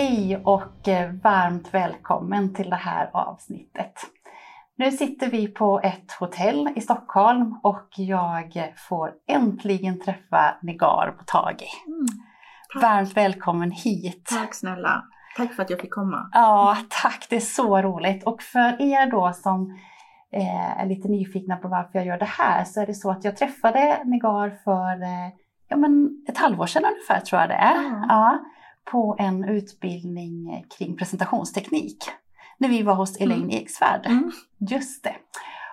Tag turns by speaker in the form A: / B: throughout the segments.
A: Hej och eh, varmt välkommen till det här avsnittet. Nu sitter vi på ett hotell i Stockholm och jag får äntligen träffa Negar Botagi. Mm, varmt välkommen hit!
B: Tack snälla! Tack för att jag fick komma.
A: Ja, tack. Det är så roligt. Och för er då som eh, är lite nyfikna på varför jag gör det här så är det så att jag träffade Negar för eh, ja, men ett halvår sedan ungefär tror jag det är. Mm. Ja, på en utbildning kring presentationsteknik. När vi var hos Elaine mm. Eksvärd. Mm. Just det.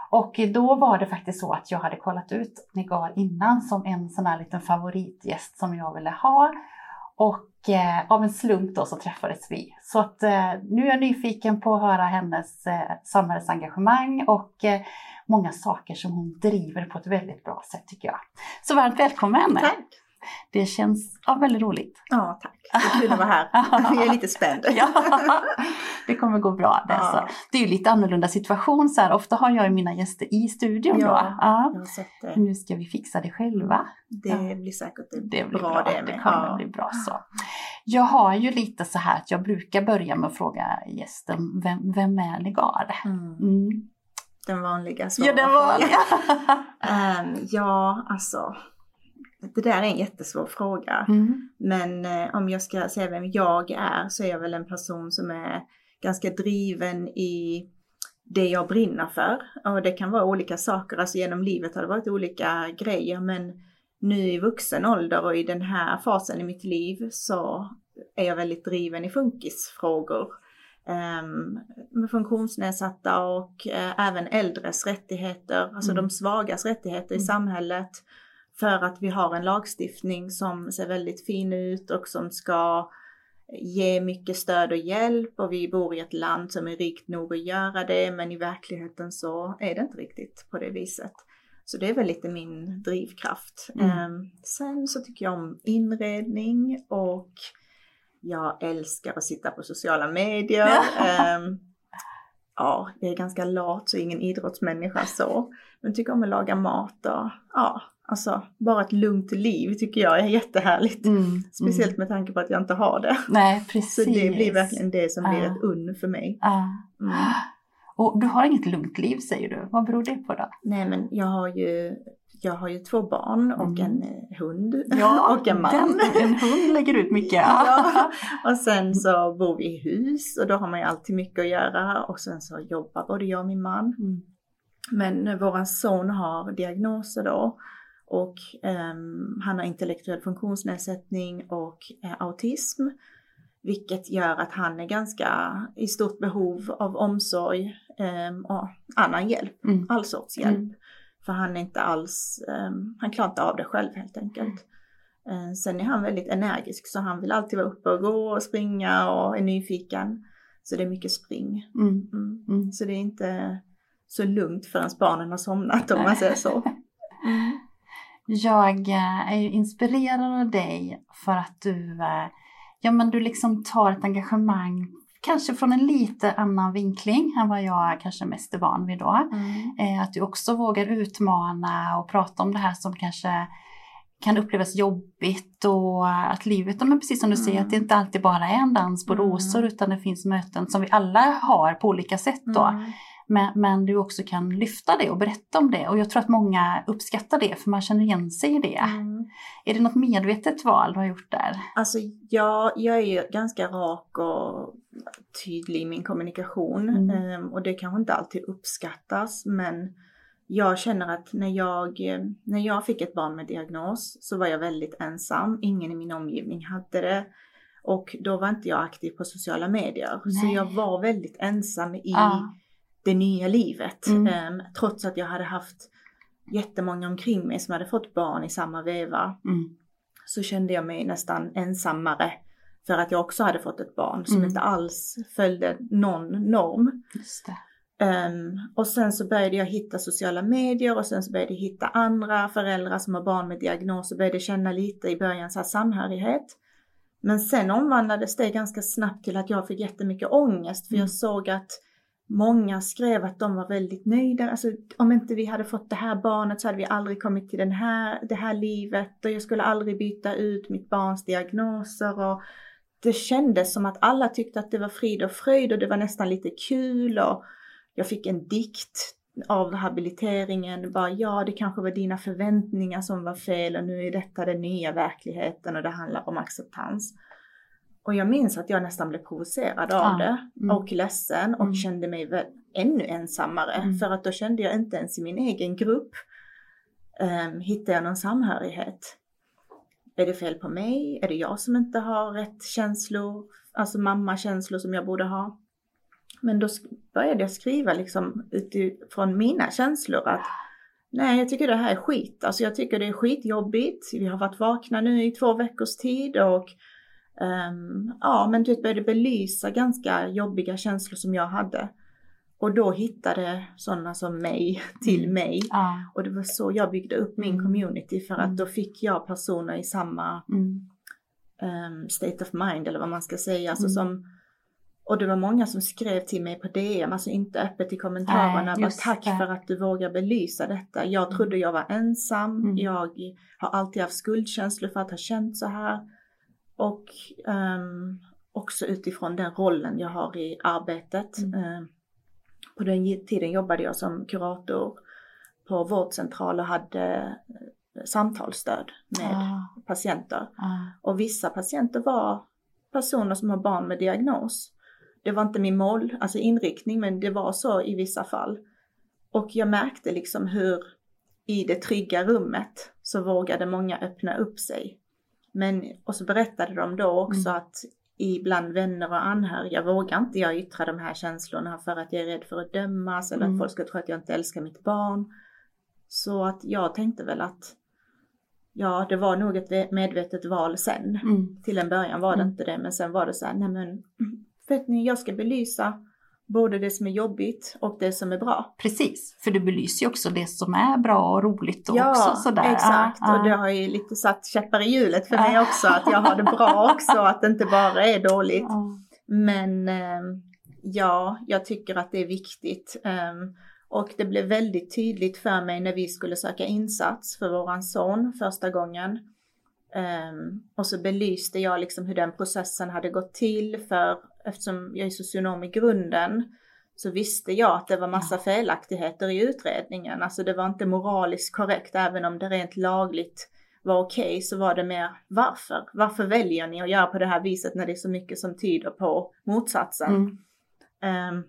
A: Och då var det faktiskt så att jag hade kollat ut Negar innan som en sån här liten favoritgäst som jag ville ha. Och eh, av en slump då så träffades vi. Så att eh, nu är jag nyfiken på att höra hennes eh, samhällsengagemang och eh, många saker som hon driver på ett väldigt bra sätt tycker jag. Så varmt välkommen!
B: Tack!
A: Det känns ja, väldigt roligt.
B: Ja, tack. Det är kul att vara här. Jag är lite spänd.
A: ja, det kommer gå bra. Det, ja. så. det är ju lite annorlunda situation. Så här. Ofta har jag mina gäster i studion
B: ja,
A: då. Ja. Nu ska vi fixa det själva.
B: Det blir säkert det blir bra, bra det
A: med. Det kommer bli bra så. Jag har ju lite så här att jag brukar börja med att fråga gästen, vem, vem är Negar? Mm.
B: Mm. Den vanliga
A: svaret. Ja, den vanliga.
B: um, ja, alltså det där är en jättesvår fråga. Mm. Men eh, om jag ska säga vem jag är så är jag väl en person som är ganska driven i det jag brinner för. Och det kan vara olika saker, alltså genom livet har det varit olika grejer men nu i vuxen ålder och i den här fasen i mitt liv så är jag väldigt driven i funkisfrågor. Um, med funktionsnedsatta och uh, även äldres rättigheter, alltså mm. de svagas rättigheter i mm. samhället. För att vi har en lagstiftning som ser väldigt fin ut och som ska ge mycket stöd och hjälp och vi bor i ett land som är rikt nog att göra det men i verkligheten så är det inte riktigt på det viset. Så det är väl lite min drivkraft. Mm. Um, sen så tycker jag om inredning och jag älskar att sitta på sociala medier. um, ja, jag är ganska lat så ingen idrottsmänniska så. Men tycker om att laga mat och ja, Alltså bara ett lugnt liv tycker jag är jättehärligt. Mm, Speciellt mm. med tanke på att jag inte har det.
A: Nej, precis.
B: Så det blir verkligen det som blir ett unn för mig.
A: Mm. Och du har inget lugnt liv säger du. Vad beror det på då?
B: Nej men jag har ju, jag har ju två barn och mm. en eh, hund ja, och en man. Den,
A: en hund lägger ut mycket.
B: ja. Och sen så bor vi i hus och då har man ju alltid mycket att göra och sen så jobbar både jag och min man. Mm. Men våran son har diagnoser då och um, han har intellektuell funktionsnedsättning och uh, autism. Vilket gör att han är ganska i stort behov av omsorg um, och annan hjälp, mm. all sorts hjälp. Mm. För han är inte alls, um, han klarar inte av det själv helt enkelt. Uh, sen är han väldigt energisk så han vill alltid vara uppe och gå och springa och är nyfiken. Så det är mycket spring. Mm. mm. mm. Så det är inte så lugnt förrän barnen har somnat om man säger så. Mm.
A: Jag eh, är ju inspirerad av dig för att du, eh, ja, men du liksom tar ett engagemang kanske från en lite annan vinkling än vad jag kanske mest är van vid då. Mm. Eh, att du också vågar utmana och prata om det här som kanske kan upplevas jobbigt och att livet, men precis som du mm. säger, att det inte alltid bara är en dans på mm. rosor utan det finns möten som vi alla har på olika sätt då. Men, men du också kan lyfta det och berätta om det. Och jag tror att många uppskattar det för man känner igen sig i det. Mm. Är det något medvetet val du har gjort där?
B: Alltså ja, jag är ju ganska rak och tydlig i min kommunikation. Mm. Ehm, och det kanske inte alltid uppskattas men jag känner att när jag, när jag fick ett barn med diagnos så var jag väldigt ensam. Ingen i min omgivning hade det. Och då var inte jag aktiv på sociala medier. Nej. Så jag var väldigt ensam i ah det nya livet. Mm. Um, trots att jag hade haft jättemånga omkring mig som hade fått barn i samma veva. Mm. så kände jag mig nästan ensammare för att jag också hade fått ett barn som
A: Mm.
B: inte alls följde någon norm. Ehm, och sen så började jag hitta sociala medier och sen så började jag hitta andra föräldrar som har barn med diagnos och började känna lite i början så här samhörighet. Men sen omvandlades det ganska snabbt till att jag fick jättemycket ångest för
A: Mm.
B: jag såg att många skrev att de var väldigt nöjda. Alltså om inte vi hade fått det här barnet så hade vi aldrig kommit till den här, det här livet och jag skulle aldrig byta ut mitt barns diagnoser och det kändes som att alla tyckte att det var frid och fröjd och det var nästan lite kul och jag fick en dikt av habiliteringen. Bara, ja, det kanske var dina förväntningar som var fel och nu är detta den nya verkligheten och det handlar om acceptans. Och jag minns att jag nästan blev provocerad av
A: Ja,
B: det
A: mm.
B: och ledsen och
A: Mm.
B: kände mig väl ännu ensammare
A: Mm.
B: för att då kände jag inte ens i min egen grupp um, hittade jag någon samhörighet. Är det fel på mig? Är det jag som inte har rätt känslor? Alltså mammakänslor som jag borde ha? Men då började jag skriva liksom utifrån mina känslor att nej, jag tycker det här är skit. Alltså jag tycker det är skitjobbigt. Vi har varit vakna nu i två veckors tid och ehm, ja, men du vet, började belysa ganska jobbiga känslor som jag hade. Och då hittade sådana som mig till
A: Mm.
B: mig.
A: Ja.
B: Och det var så jag byggde upp min
A: Mm.
B: community för att
A: Mm.
B: då fick jag personer i samma
A: Mm.
B: ehm, state of mind eller vad man ska säga. Alltså
A: Mm.
B: som, och det var många som skrev till mig på DM, alltså inte öppet i kommentarerna.
A: Nej,
B: bara, Tack
A: det.
B: för att du vågar belysa detta. Jag trodde jag var ensam.
A: Mm.
B: Jag har alltid haft skuldkänslor för att ha känt så här. Och ehm, också utifrån den rollen jag har i arbetet.
A: Mm.
B: Ehm, på den tiden jobbade jag som kurator på vårdcentral och hade eh, samtalsstöd med
A: Ja.
B: patienter.
A: Ja.
B: Och vissa patienter var personer som har barn med diagnos. Det var inte min mål, alltså inriktning, men det var så i vissa fall. Och jag märkte liksom hur i det trygga rummet så vågade många öppna upp sig. Men, och så berättade de då också
A: Mm.
B: att ibland vänner och anhöriga vågar inte jag yttra de här känslorna för att jag är rädd för att dömas eller
A: Mm.
B: att folk ska tro att jag inte älskar mitt barn. Så att jag tänkte väl att ja, det var nog ett medvetet val sen.
A: Mm.
B: Till en början var det
A: Mm.
B: inte det, men sen var det så här, nej men, vet ni, jag ska belysa både det som är jobbigt och det som är bra.
A: Precis, för du belyser ju också det som är bra och roligt och
B: ja,
A: också sådär.
B: exakt.
A: Ja,
B: Och det har ju lite satt käppar i hjulet för
A: Ja.
B: mig också, att jag har det bra också, att det inte bara är dåligt.
A: Ja.
B: Men ehm, ja, jag tycker att det är viktigt. Ehm, och det blev väldigt tydligt för mig när vi skulle söka insats för våran son första gången. Ehm, och så belyste jag liksom hur den processen hade gått till för eftersom jag är socionom i grunden så visste jag att det var massa felaktigheter i utredningen. Alltså det var inte moraliskt korrekt även om det rent lagligt var okej så var det mer varför? Varför väljer ni att göra på det här viset när det är så mycket som tyder på motsatsen?
A: Mm.
B: Ehm,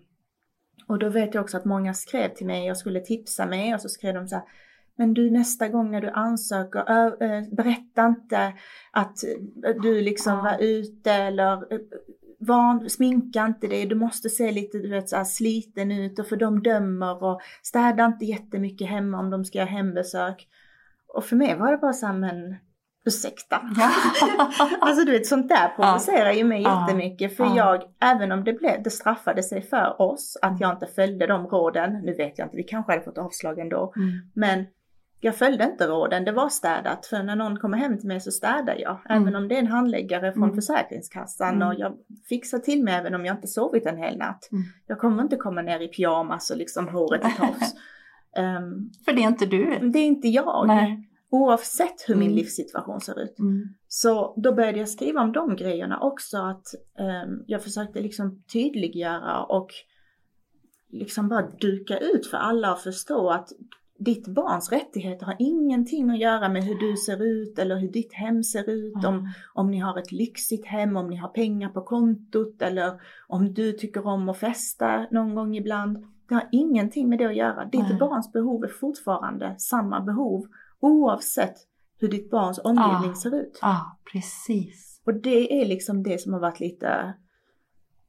B: och då vet jag också att många skrev till mig och skulle tipsa mig och så skrev de så här men du nästa gång när du ansöker, berätta inte att du liksom var ute eller van, sminka inte dig, du måste se lite du vet, så här, sliten ut och för de dömer och städa inte jättemycket hemma om de ska göra hembesök. Och för mig var det bara så här, men ursäkta.
A: Ja.
B: Alltså du vet sånt där provocerar ju mig
A: Ja.
B: jättemycket för
A: Ja.
B: jag, även om det, blev, det straffade sig för oss att jag inte följde de råden, nu vet jag inte, vi kanske hade fått avslag ändå,
A: Mm.
B: men jag följde inte råden, det var städat. För när någon kommer hem till mig så städar jag.
A: Mm.
B: Även om det är en handläggare från
A: Mm.
B: Försäkringskassan
A: Mm.
B: och jag fixar till mig även om jag inte sovit en hel natt.
A: Mm.
B: Jag kommer inte komma ner i pyjamas och liksom håret i tofs. Ehm,
A: För det är inte du.
B: det är inte jag.
A: Nej.
B: Oavsett hur min
A: Mm.
B: livssituation ser ut.
A: Mm.
B: Så då började jag skriva om de grejerna också. Att ehm, jag försökte liksom tydliggöra och liksom bara duka ut för alla och förstå att ditt barns rättigheter har ingenting att göra med hur du ser ut eller hur ditt hem ser ut. Om, om ni har ett lyxigt hem, om ni har pengar på kontot eller om du tycker om att festa någon gång ibland. Det har ingenting med det att göra. Ditt
A: Nej.
B: barns behov är fortfarande samma behov oavsett hur ditt barns omgivning
A: Ah.
B: ser ut.
A: Ja, precis.
B: Och det är liksom det som har varit lite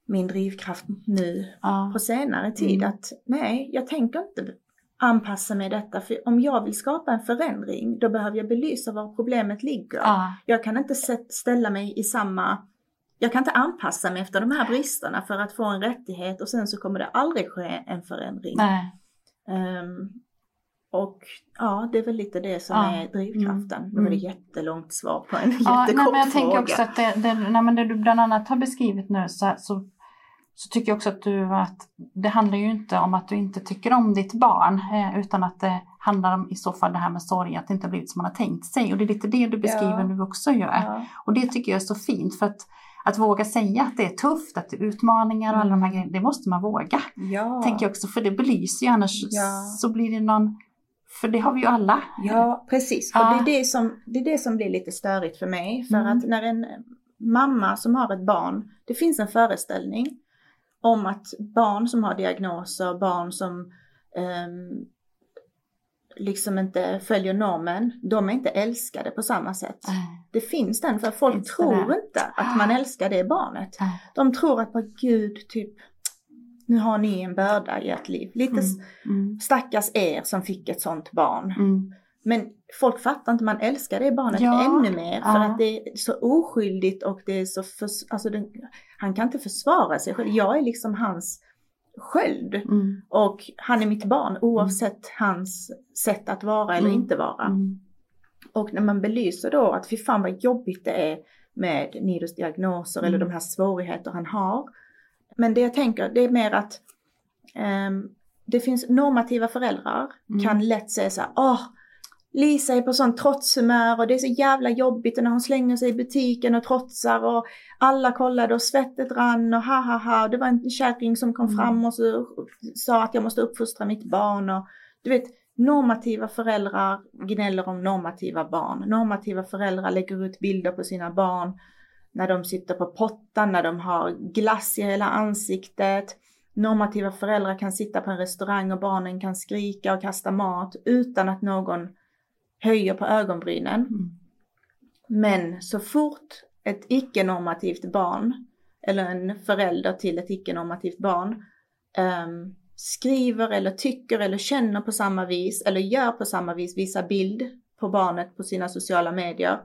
B: min drivkraft nu
A: Ja.
B: på senare tid.
A: Mm.
B: Att nej, jag tänker inte anpassa mig detta. För om jag vill skapa en förändring, då behöver jag belysa var problemet ligger.
A: Ja.
B: Jag kan inte ställa mig i samma jag kan inte anpassa mig efter de här bristerna för att få en rättighet och sen så kommer det aldrig ske en förändring. Um, och ja, det är väl lite det som
A: Ja.
B: är drivkraften.
A: Mm.
B: Nu var det
A: Mm.
B: jättelångt svar på en
A: Ja,
B: jättekort
A: nej, men jag
B: fråga.
A: tänker också att det, det, nej, men det du bland annat har beskrivit nu så, så, så tycker jag också att du att det handlar ju inte om att du inte tycker om ditt barn eh, utan att det handlar om i så fall det här med sorg, att det inte har blivit som man har tänkt sig. Och det är lite det du beskriver
B: Ja.
A: nu också gör.
B: Ja.
A: Och det tycker jag är så fint för att, att våga säga att det är tufft, att det är utmaningar och alla de här grejerna, det måste man våga.
B: Ja.
A: Tänker jag också, för det belyser ju annars
B: Ja.
A: så blir det någon, för det har vi ju alla.
B: Ja, precis.
A: Ja.
B: Och det är det, som, det är det som blir lite störigt för mig. För
A: Mm.
B: att när en mamma som har ett barn, det finns en föreställning om att barn som har diagnoser, barn som ehm, liksom inte följer normen, de är inte älskade på samma sätt. Det finns den, för folk
A: Finns det
B: tror
A: där?
B: inte att man älskar det barnet. De tror att, bara, gud, typ, nu har ni en börda i ert liv. Lite
A: Mm. Mm.
B: stackars er som fick ett sånt barn.
A: Mm.
B: Men folk fattar inte, man älskar det barnet
A: Ja,
B: ännu mer för
A: ja.
B: att det är så oskyldigt och det är så, förs- alltså den, han kan inte försvara sig själv. Jag är liksom hans sköld
A: Mm.
B: och han är mitt barn oavsett hans sätt att vara eller
A: Mm.
B: inte vara.
A: Mm.
B: Och när man belyser då att fy fan vad jobbigt det är med Nidos diagnoser eller
A: Mm.
B: de här svårigheter han har. Men det jag tänker, det är mer att ehm, det finns normativa föräldrar
A: Mm.
B: kan lätt säga så här, åh, Lisa är på sån trotshumör och det är så jävla jobbigt och när hon slänger sig i butiken och trotsar och alla kollade och svettet rann och ha ha ha. Det var en kärring som kom
A: Mm.
B: fram och så sa att jag måste uppfostra mitt barn och du vet normativa föräldrar gnäller om normativa barn. Normativa föräldrar lägger ut bilder på sina barn när de sitter på pottan, när de har glass i hela ansiktet. Normativa föräldrar kan sitta på en restaurang och barnen kan skrika och kasta mat utan att någon höjer på ögonbrynen.
A: Mm.
B: Men så fort ett icke-normativt barn eller en förälder till ett icke-normativt barn ehm, skriver eller tycker eller känner på samma vis eller gör på samma vis, visar bild på barnet på sina sociala medier,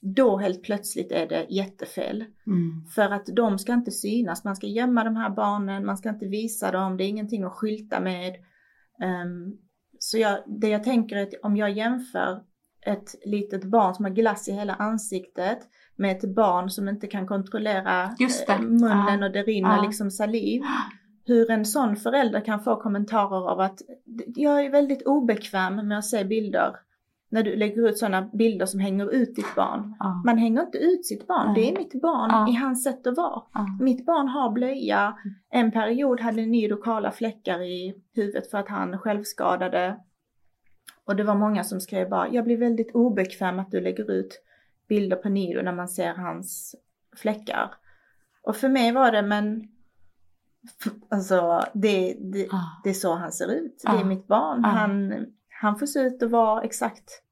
B: då helt plötsligt är det jättefel.
A: Mm.
B: För att de ska inte synas, man ska gömma de här barnen, man ska inte visa dem, det är ingenting att skylta med. Ehm, så jag, det jag tänker är att om jag jämför ett litet barn som har glass i hela ansiktet med ett barn som inte kan kontrollera eh, munnen
A: Ja.
B: och det rinner
A: Ja.
B: liksom saliv. Hur en sån förälder kan få kommentarer av att jag är väldigt obekväm med att se bilder. När du lägger ut sådana bilder som hänger ut ditt barn.
A: Ja.
B: Man hänger inte ut sitt barn,
A: Nej.
B: det är mitt barn
A: Ja.
B: i hans sätt att vara.
A: Ja.
B: Mitt barn har blöja. En period hade Nido kala fläckar i huvudet för att han självskadade. Och det var många som skrev bara, jag blir väldigt obekväm att du lägger ut bilder på Nido när man ser hans fläckar. Och för mig var det, men alltså det, det, det är så han ser ut. Det är mitt barn. Han, han får se ut att vara exakt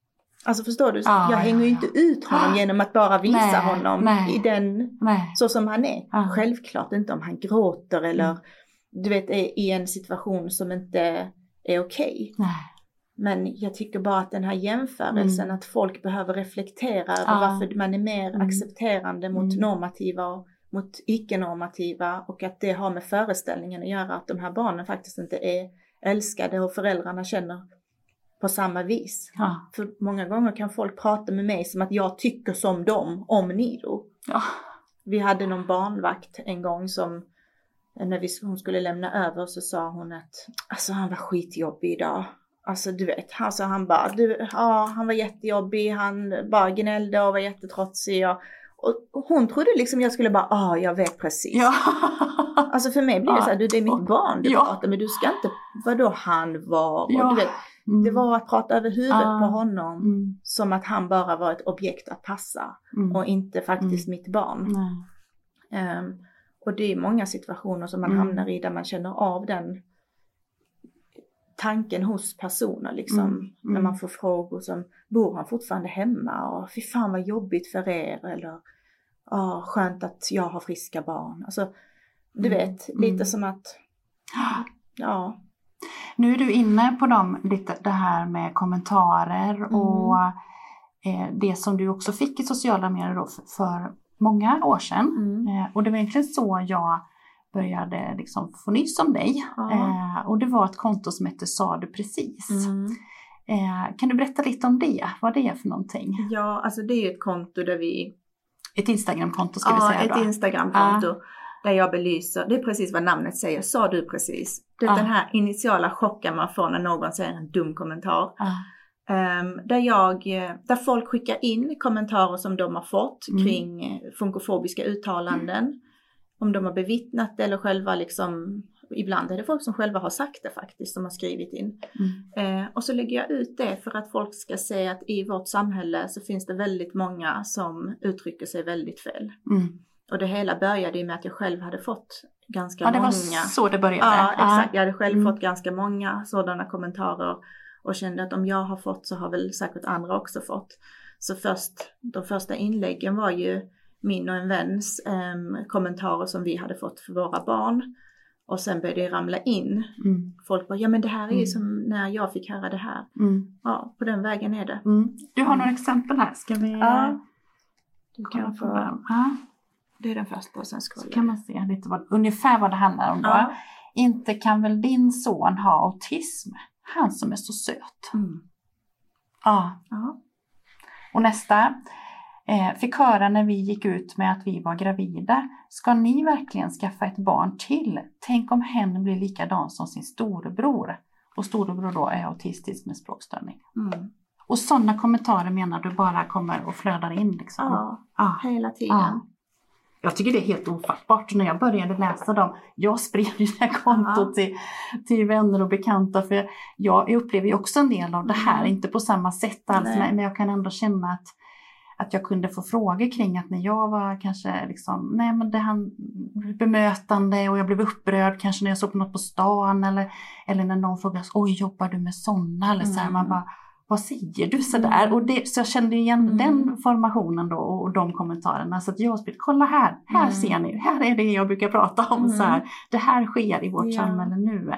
B: Alltså förstår du?
A: Ja,
B: jag hänger ju inte ut honom genom att bara visa
A: Nej,
B: honom
A: nej.
B: i den
A: Nej.
B: så som han är.
A: Ja.
B: Självklart inte om han gråter eller
A: Mm.
B: du vet är i en situation som inte är okej.
A: Nej.
B: Men jag tycker bara att den här jämförelsen
A: Mm.
B: att folk behöver reflektera över
A: Ja.
B: varför man är mer
A: Mm.
B: accepterande mot
A: Mm.
B: normativa och mot icke-normativa och att det har med föreställningen att göra att de här barnen faktiskt inte är älskade och föräldrarna känner på samma vis.
A: Ja.
B: För många gånger kan folk prata med mig som att jag tycker som dem om Nido.
A: Ja.
B: Vi hade någon barnvakt en gång som när vi, hon skulle lämna över så sa hon att alltså han var skitjobbig idag. Alltså du vet, alltså han bara, du, ja han var jättejobbig, han bara gnällde och var jättetrotsig. Och, och hon trodde liksom jag skulle bara, ja jag vet precis.
A: Ja.
B: Alltså för mig blir det
A: Ja.
B: så här, du det är mitt barn du
A: Ja.
B: pratar med, du ska inte, vadå han var? Och
A: Ja.
B: du vet,
A: Mm.
B: det var att prata över huvudet
A: Ah.
B: på honom.
A: Mm.
B: Som att han bara var ett objekt att passa
A: Mm.
B: och inte faktiskt mitt barn. Ehm, och det är många situationer som man
A: Mm.
B: hamnar i där man känner av den tanken hos personer liksom.
A: Mm. Mm.
B: När man får frågor som, bor han fortfarande hemma? Och fy fan vad jobbigt för er. Eller, ja skönt att jag har friska barn. Alltså, du
A: Mm.
B: vet, lite
A: Mm.
B: som att, ja,
A: Nu är du inne på dem, lite det här med kommentarer mm. och eh, det som du också fick i sociala medier då för, många år sedan. Mm. Eh, och det var egentligen så jag började liksom få nys om dig. Eh, och det var ett konto som hette Sa du precis. Mm. Kan du berätta lite om det? Vad det är för någonting?
B: Ja, alltså det är ett konto där vi...
A: Ett Instagramkonto ska ja, vi säga.
B: Ja, ett Instagramkonto. Ah. Där jag belyser, det är precis vad namnet säger, sa du precis. Det är ah. den här initiala chocken man får när någon säger en dum kommentar. Ah. Um, där, jag, där folk skickar in kommentarer som de har fått mm. kring funkofobiska uttalanden. Mm. Om de har bevittnat det eller själva liksom ibland är det folk som själva har sagt det faktiskt, som har skrivit in. Mm. Eh, och så lägger jag ut det för att folk ska se att i vårt samhälle så finns det väldigt många som uttrycker sig väldigt fel. Och det hela började ju med att jag själv hade fått ganska många. Ja, det
A: var så det började?
B: Ja, exakt. Jag hade själv mm. fått ganska många sådana kommentarer och kände att om jag har fått så har väl säkert andra också fått. Så först, de första inläggen var ju min och en väns eh, kommentarer som vi hade fått för våra barn. Och sen började det ramla in. Mm. Folk bara, ja men det här är ju mm. som när jag fick höra det här. Mm. Ja, på den vägen är det.
A: Mm. Du har några exempel här, ska vi? Ja.
B: Du kan få, ja. Det är den första och sen
A: Så kan man se lite vad, ungefär vad det handlar om då. Ja. Inte kan väl din son ha autism? Han som är så söt. Mm. Ja. ja. Och nästa eh, fick höra när vi gick ut med att vi var gravida. Ska ni verkligen skaffa ett barn till? Tänk om hen blir likadan som sin storebror. Och storebror då är autistisk med språkstörning. Mm. Och sådana kommentarer menar du bara kommer och flödar in? Liksom.
B: Ja, ah. hela tiden. Ah.
A: Jag tycker det är helt ofattbart. När jag började läsa dem, jag spred ju det här kontot till, till vänner och bekanta för jag upplever ju också en del av det här, mm. inte på samma sätt alls, men jag kan ändå känna att att jag kunde få frågor kring att när jag var kanske liksom, nej men det han bemötande och jag blev upprörd kanske när jag såg något på stan eller, eller när någon frågade, oj jobbar du med sådana? Eller så här, man mm. bara, vad säger du sådär? Mm. Och det, så jag kände igen mm. den formationen då och de kommentarerna. Så att jag spelade, kolla här, här mm. ser ni, här är det jag brukar prata om. Så här, mm. det här sker i vårt ja. samhälle nu.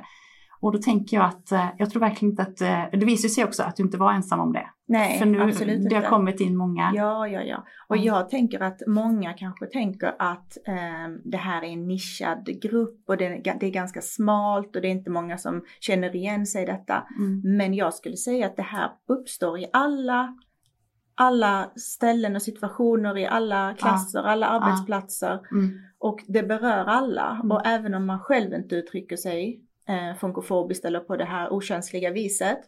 A: Och då tänker jag att eh, jag tror verkligen inte att, eh, det visar sig också att du inte var ensam om det.
B: Nej,
A: För nu,
B: absolut
A: det har inte. kommit in många.
B: Ja, ja, ja. Och mm. jag tänker att många kanske tänker att eh, det här är en nischad grupp och det, det, är ganska smalt och det är inte många som känner igen sig i detta. Mm. Men jag skulle säga att det här uppstår i alla alla ställen och situationer i alla klasser, ja. alla arbetsplatser. Ja. Mm. Och det berör alla. Mm. Och även om man själv inte uttrycker sig eh, funkofobiskt eller på det här okänsliga viset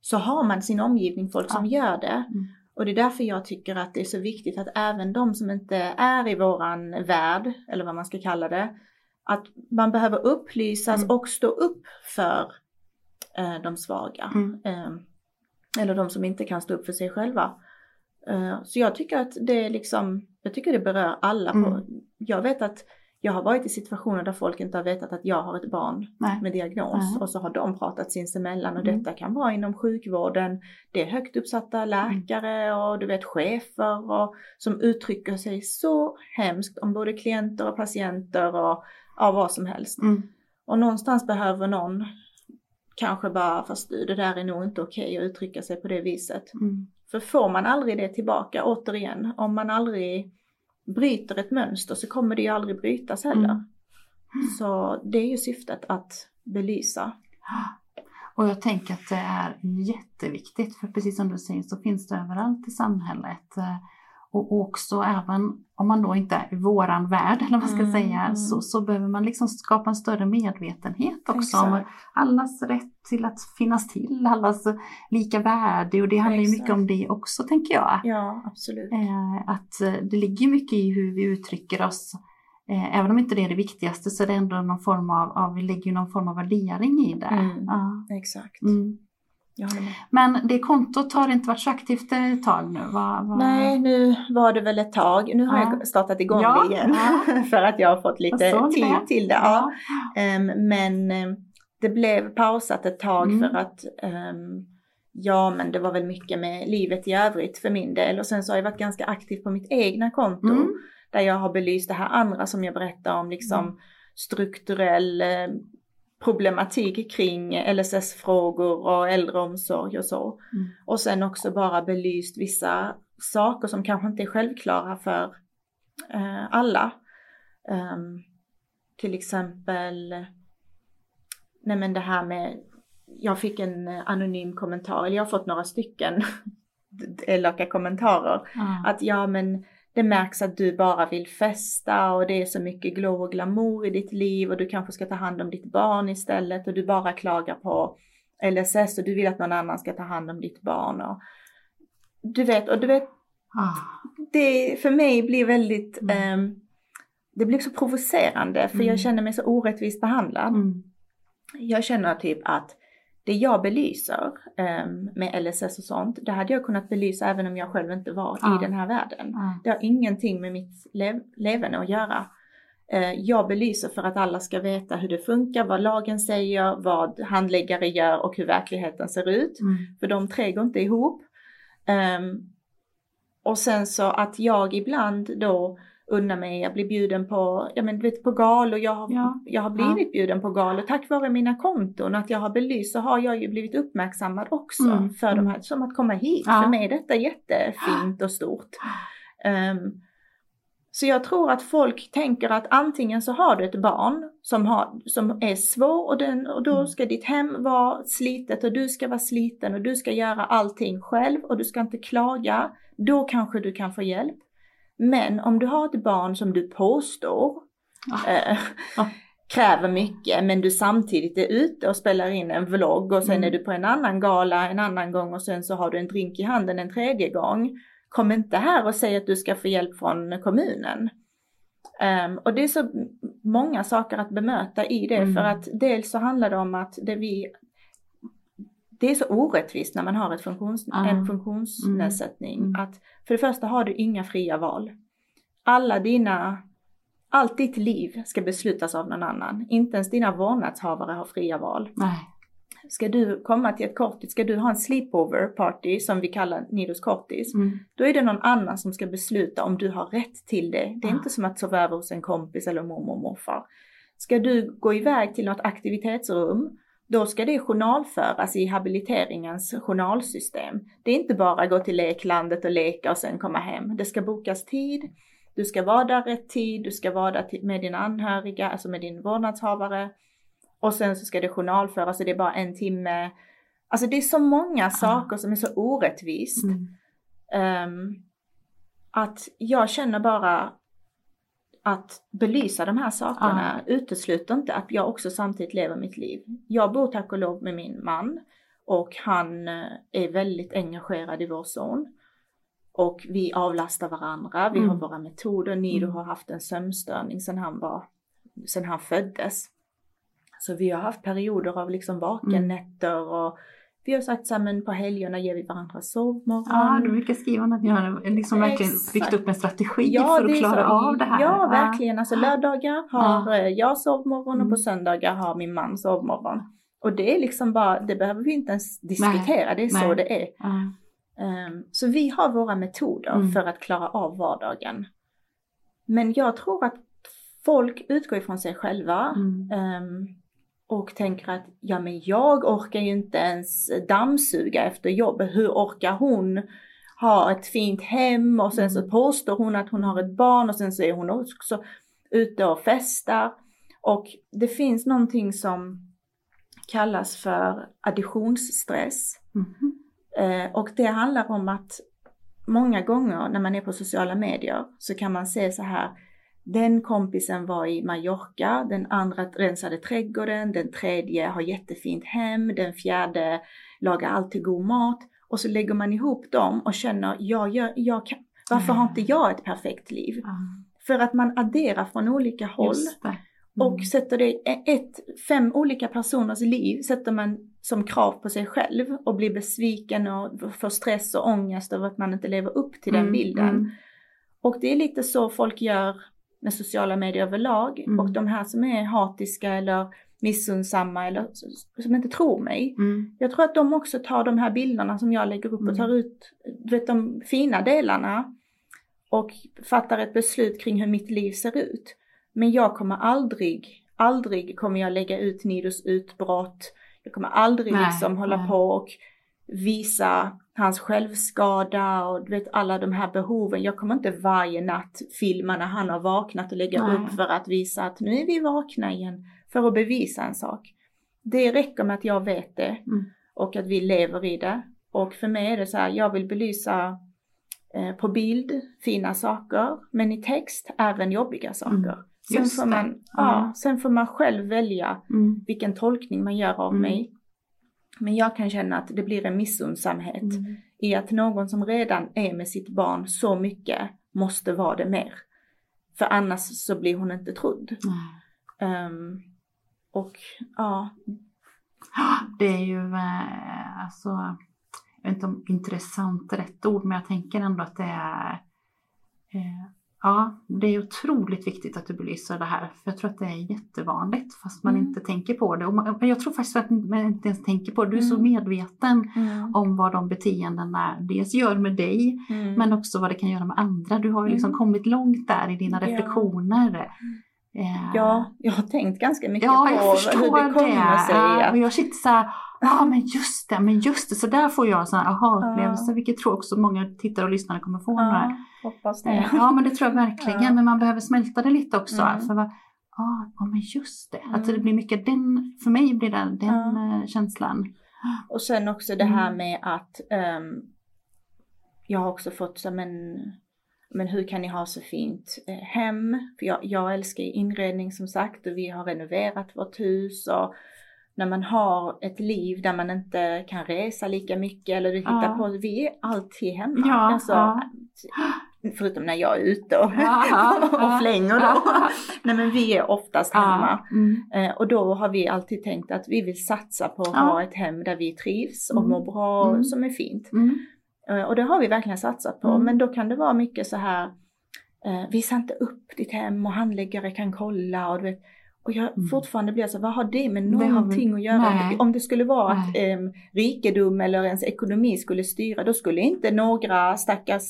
B: så har man sin omgivning, folk som gör det. Mm. Och det är därför jag tycker att det är så viktigt att även de som inte är i våran värld, eller vad man ska kalla det, att man behöver upplysas mm. och stå upp för eh, de svaga. Mm. Eh, eller de som inte kan stå upp för sig själva. Eh, så jag tycker att det liksom, jag tycker det berör alla. På, mm. jag vet att jag har varit i situationer där folk inte har vetat att jag har ett barn Nej. med diagnos Nej. och så har de pratat sinsemellan och mm. detta kan vara inom sjukvården. Det är högt uppsatta läkare mm. och du vet chefer och, som uttrycker sig så hemskt om både klienter och patienter och ja, vad som helst. Mm. Och någonstans behöver någon kanske bara, fast du det där är nog inte okej okay att uttrycka sig på det viset. Mm. För får man aldrig det tillbaka, återigen, om man aldrig bryter ett mönster så kommer det ju aldrig brytas heller. Mm. Så det är ju syftet att belysa.
A: Och jag tänker att det är jätteviktigt för precis som du säger så finns det överallt i samhället. Och också även om man då inte är i våran värld, eller vad man ska mm, säga, mm. Så, så behöver man liksom skapa en större medvetenhet också Exakt. om allas rätt till att finnas till, allas lika värde och det handlar ju mycket om det också tänker jag.
B: Ja, absolut.
A: Eh, att eh, det ligger mycket i hur vi uttrycker oss. Eh, även om inte det är det viktigaste så är det ändå någon form av, av vi lägger någon form av värdering i det.
B: Mm, ja. Exakt. Mm.
A: Men det kontot har inte varit så aktivt ett tag nu? Va,
B: va? Nej, nu var det väl ett tag. Nu har ja. jag startat igång ja, det igen ja. för att jag har fått lite tid det. till det. Ja. Um, men um, det blev pausat ett tag mm. för att um, Ja, men det var väl mycket med livet i övrigt för min del och sen så har jag varit ganska aktiv på mitt egna konto mm. där jag har belyst det här andra som jag berättar om, liksom mm. strukturell problematik kring LSS-frågor och äldreomsorg och så. Mm. Och sen också bara belyst vissa saker som kanske inte är självklara för eh, alla. Um, till exempel, nej men det här med, jag fick en anonym kommentar, eller jag har fått några stycken elaka kommentarer. Mm. Att ja men det märks att du bara vill festa och det är så mycket glow och glamour i ditt liv och du kanske ska ta hand om ditt barn istället och du bara klagar på LSS och du vill att någon annan ska ta hand om ditt barn. Och, du vet, och du vet, ah. det för mig blir väldigt, mm. um, det blir så provocerande för mm. jag känner mig så orättvist behandlad. Mm. Jag känner typ att det jag belyser um, med LSS och sånt, det hade jag kunnat belysa även om jag själv inte var ja. i den här världen. Ja. Det har ingenting med mitt lev levande att göra. Uh, jag belyser för att alla ska veta hur det funkar, vad lagen säger, vad handläggare gör och hur verkligheten ser ut. Mm. För de tre går inte ihop. Um, och sen så att jag ibland då unna mig, jag blir bjuden på, ja men vet, på galor, jag har, ja. jag har blivit ja. bjuden på galor tack vare mina konton, att jag har belyst så har jag ju blivit uppmärksammad också mm. för de här, som att komma hit. Ja. För mig är detta jättefint och stort. Um, så jag tror att folk tänker att antingen så har du ett barn som, har, som är svår och, den, och då mm. ska ditt hem vara slitet och du ska vara sliten och du ska göra allting själv och du ska inte klaga. Då kanske du kan få hjälp. Men om du har ett barn som du påstår ah. eh, ah. kräver mycket men du samtidigt är ute och spelar in en vlogg och sen mm. är du på en annan gala en annan gång och sen så har du en drink i handen en tredje gång. Kom inte här och säg att du ska få hjälp från kommunen. Um, och det är så många saker att bemöta i det mm. för att dels så handlar det om att det vi det är så orättvist när man har ett funktions, ah. en funktionsnedsättning. Mm. Att för det första har du inga fria val. Alla dina, allt ditt liv ska beslutas av någon annan. Inte ens dina vårdnadshavare har fria val. Nej. Ska du komma till ett kortis, ska du ha en sleepover party som vi kallar Nidos kortis, mm. då är det någon annan som ska besluta om du har rätt till det. Det är ah. inte som att sova över hos en kompis eller mormor och morfar. Ska du gå iväg till något aktivitetsrum då ska det journalföras i habiliteringens journalsystem. Det är inte bara gå till leklandet och leka och sen komma hem. Det ska bokas tid, du ska vara där rätt tid, du ska vara där med dina anhöriga, alltså med din vårdnadshavare. Och sen så ska det journalföras och det är bara en timme. Alltså det är så många saker som är så orättvist. Mm. Um, att jag känner bara att belysa de här sakerna ja. utesluter inte att jag också samtidigt lever mitt liv. Jag bor tack och lov med min man och han eh, är väldigt engagerad i vår son. Och vi avlastar varandra, vi mm. har våra metoder. Nido mm. har haft en sömnstörning sedan han, var, sedan han föddes. Så vi har haft perioder av liksom vakennätter mm. och vi har sagt så men på helgerna ger vi varandra sovmorgon.
A: Ja, du brukar skriva att ni har liksom verkligen byggt upp en strategi ja, för att klara så, av det här.
B: Ja, verkligen. Alltså lördagar har ja. Eh, jag sovmorgon och på mm. söndagar har min man sovmorgon. Och det är liksom bara, det behöver vi inte ens diskutera, Nej. det är Nej. så det är. Mm. Um, så vi har våra metoder mm. för att klara av vardagen. Men jag tror att folk utgår ifrån sig själva. Um, och tänker att ja men jag orkar ju inte ens dammsuga efter jobbet, hur orkar hon ha ett fint hem och sen så mm. påstår hon att hon har ett barn och sen så är hon också ute och festar. Och det finns någonting som kallas för additionsstress. Mm. Eh, och det handlar om att många gånger när man är på sociala medier så kan man se så här, den kompisen var i Mallorca, den andra rensade trädgården, den tredje har jättefint hem, den fjärde lagar alltid god mat. Och så lägger man ihop dem och känner, jag, jag, jag kan, varför har inte jag ett perfekt liv? Mm. För att man adderar från olika håll. Mm. Och sätter det ett, fem olika personers liv sätter man som krav på sig själv och blir besviken och får stress och ångest över att man inte lever upp till den mm, bilden. Mm. Och det är lite så folk gör med sociala medier överlag. Mm. Och de här som är hatiska eller missundsamma eller som inte tror mig. Mm. Jag tror att de också tar de här bilderna som jag lägger upp och mm. tar ut vet, de fina delarna och fattar ett beslut kring hur mitt liv ser ut. Men jag kommer aldrig aldrig kommer jag lägga ut Nidos utbrott. Jag kommer aldrig
A: Nej,
B: liksom hålla
A: nej.
B: på och visa hans självskada och du vet alla de här behoven. Jag kommer inte varje natt filma när han har vaknat och lägga
A: Nej.
B: upp för att visa att nu är vi vakna igen. För att bevisa en sak. Det räcker med att jag vet det
A: Mm.
B: och att vi lever i det. Och för mig är det så här, jag vill belysa eh, på bild fina saker, men i text även jobbiga saker.
A: Mm.
B: Sen, får man, ja.
A: Ja.
B: sen får man själv välja
A: Mm.
B: vilken tolkning man gör av
A: Mm.
B: mig. Men jag kan känna att det blir en missundsamhet
A: Mm.
B: i att någon som redan är med sitt barn så mycket måste vara det mer. För annars så blir hon inte trodd.
A: Nej.
B: Ehm, och ja,
A: Det är ju eh, alltså, jag vet inte om intressant rätt ord, men jag tänker ändå att det är eh, Ja, det är otroligt viktigt att du belyser det här. För jag tror att det är jättevanligt fast man
B: Mm.
A: inte tänker på det. Och man, jag tror faktiskt att man inte ens tänker på det. Du är så
B: Mm.
A: medveten om vad de beteendena dels gör med dig
B: Mm.
A: men också vad det kan göra med andra. Du har ju liksom
B: Mm.
A: kommit långt där i dina
B: Ja.
A: reflektioner. Eh,
B: Ja, jag har tänkt ganska mycket
A: Ja,
B: på hur det kommer sig
A: Ja,
B: att
A: och jag sitter så här, ja men just det, men just det, så där får jag sådana aha-upplevelser,
B: Ja.
A: vilket tror också många tittare och lyssnare kommer få. Ja,
B: hoppas det.
A: eh, ja men det tror jag verkligen,
B: Ja.
A: men man behöver smälta det lite också.
B: Mm.
A: För vad, ja, men just det, att det
B: Mm.
A: blir mycket den, för mig blir det den
B: Ja.
A: eh, känslan.
B: Och sen också det här
A: Mm.
B: med att ehm, jag har också fått så men, men hur kan ni ha så fint eh, hem? För jag, jag älskar inredning som sagt och vi har renoverat vårt hus och när man har ett liv där man inte kan resa lika mycket eller du hittar
A: Ja.
B: på, vi är alltid hemma.
A: Ja,
B: alltså,
A: ja.
B: Förutom när jag är ute och, och flänger då. Nej men vi är oftast hemma.
A: Mm,
B: Eh, och då har vi alltid tänkt att vi vill satsa på att ha ett hem där vi trivs och
A: Mm.
B: mår bra och
A: Mm.
B: som är fint.
A: mm,
B: Eh, och det har vi verkligen satsat på.
A: Mm.
B: Men då kan det vara mycket så här, eh, visa inte upp ditt hem och handläggare kan kolla och du vet. Och jag
A: Mm.
B: fortfarande blir så, vad har det med
A: Det har
B: någonting
A: vi-
B: att göra?
A: nej.
B: Om det skulle vara att
A: Nej.
B: eh, rikedom eller ens ekonomi skulle styra, då skulle inte några stackars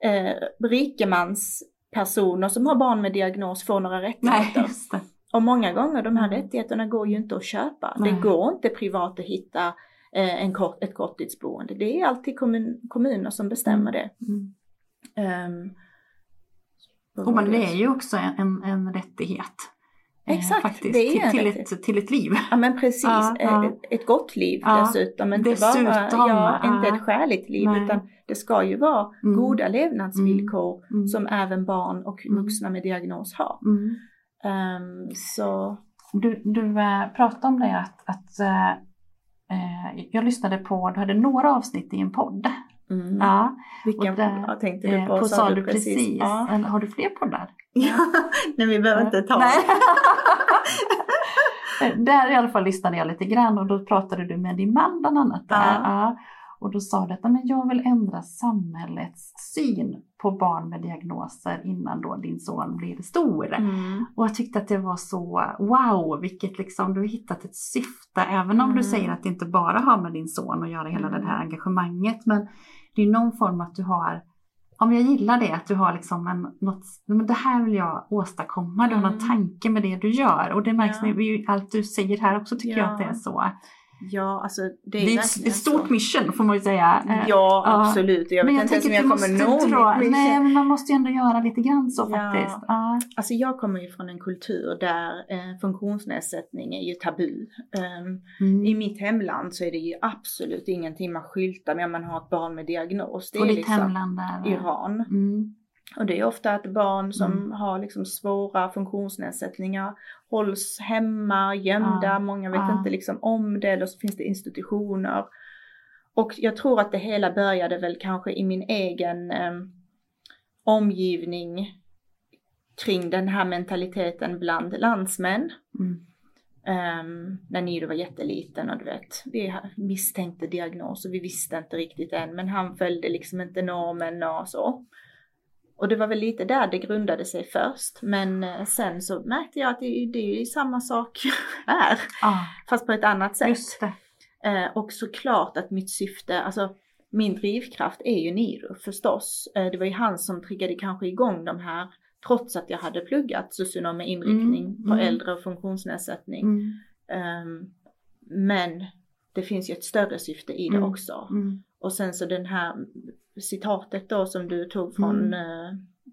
B: eh, rikemanspersoner som har barn med diagnos få några
A: nej,
B: rättigheter.
A: det.
B: Och många gånger de här
A: Mm.
B: rättigheterna går ju inte att köpa.
A: Nej.
B: Det går inte privat att hitta eh, en kort, ett korttidsboende. Det är alltid kommun, kommuner som bestämmer det.
A: Mm.
B: Vad
A: Och men det är ju också en, en rättighet. Eh,
B: Exakt,
A: faktiskt,
B: det är
A: till, till, ett, till ett liv.
B: Ja men precis,
A: Ja, ja.
B: Ett, ett gott liv
A: Ja,
B: dessutom. Inte
A: dessutom,
B: bara, ja, inte ett skäligt liv
A: Nej.
B: utan det ska ju vara
A: Mm.
B: goda levnadsvillkor
A: Mm.
B: som även barn och
A: Mm.
B: vuxna med diagnos har.
A: Mm.
B: Ehm, så,
A: Du, du äh, pratade om det att, att äh, eh, jag lyssnade på, du hade några avsnitt i en podd.
B: Mm.
A: Ja,
B: vilken
A: där,
B: ja, tänkte du
A: eh,
B: på?
A: på sa du precis.
B: Ja.
A: Eller har du fler poddar?
B: Ja, nej vi behöver inte ta.
A: Nej. där i alla fall lyssnade jag lite grann och då pratade du med din man bland annat. Där.
B: Ja.
A: Ja. Och då sa du att men jag vill ändra samhällets syn på barn med diagnoser innan då din son blir stor.
B: Mm.
A: Och jag tyckte att det var så wow, vilket liksom du har hittat ett syfte. Även om
B: Mm.
A: du säger att det inte bara har med din son att göra hela
B: Mm.
A: det här engagemanget. Men det är någon form att du har, om jag gillar det, att du har liksom en, något, men det här vill jag åstadkomma. Du har någon
B: Mm.
A: tanke med det du gör. Och det märks
B: Ja.
A: med allt du säger här också tycker jag
B: Ja.
A: att det är så.
B: Ja, alltså det
A: Det
B: är,
A: är ett, stort
B: så.
A: mission får man ju säga. Eh,
B: Ja,
A: Ja.
B: absolut. Jag vet
A: men jag
B: inte ens om jag kommer nå
A: dra,
B: mitt mission.
A: nej men man måste ju ändå göra lite grann så
B: Ja.
A: faktiskt. Ja.
B: Alltså jag kommer ju från en kultur där eh, funktionsnedsättning är ju tabu. Ehm,
A: Mm.
B: I mitt hemland så är det ju absolut ingenting man skyltar med om man har ett barn med diagnos. Det
A: Och
B: är
A: ditt
B: liksom
A: hemland där.
B: Iran.
A: Mm.
B: Och det är ofta att barn som
A: Mm.
B: har liksom svåra funktionsnedsättningar hålls hemma, gömda,
A: Ja.
B: många vet
A: Ja.
B: inte liksom om det eller så finns det institutioner. Och jag tror att det hela började väl kanske i min egen eh, omgivning kring den här mentaliteten bland landsmän.
A: Mm.
B: Um, när Nido var jätteliten och du vet, vi misstänkte diagnos och vi visste inte riktigt än men han följde liksom inte normen och så. Och det var väl lite där det grundade sig först men eh, sen så märkte jag att det, det är samma sak här
A: Ja,
B: fast på ett annat sätt. Eh, och såklart att mitt syfte, alltså min drivkraft är ju Nido förstås. Eh, det var ju han som triggade kanske igång de här Trots att jag hade pluggat socionom med inriktning
A: Mm,
B: på
A: mm.
B: äldre och funktionsnedsättning.
A: Mm.
B: Ehm, men det finns ju ett större syfte i det
A: Mm.
B: också.
A: Mm.
B: Och sen så den här citatet då som du tog från eh,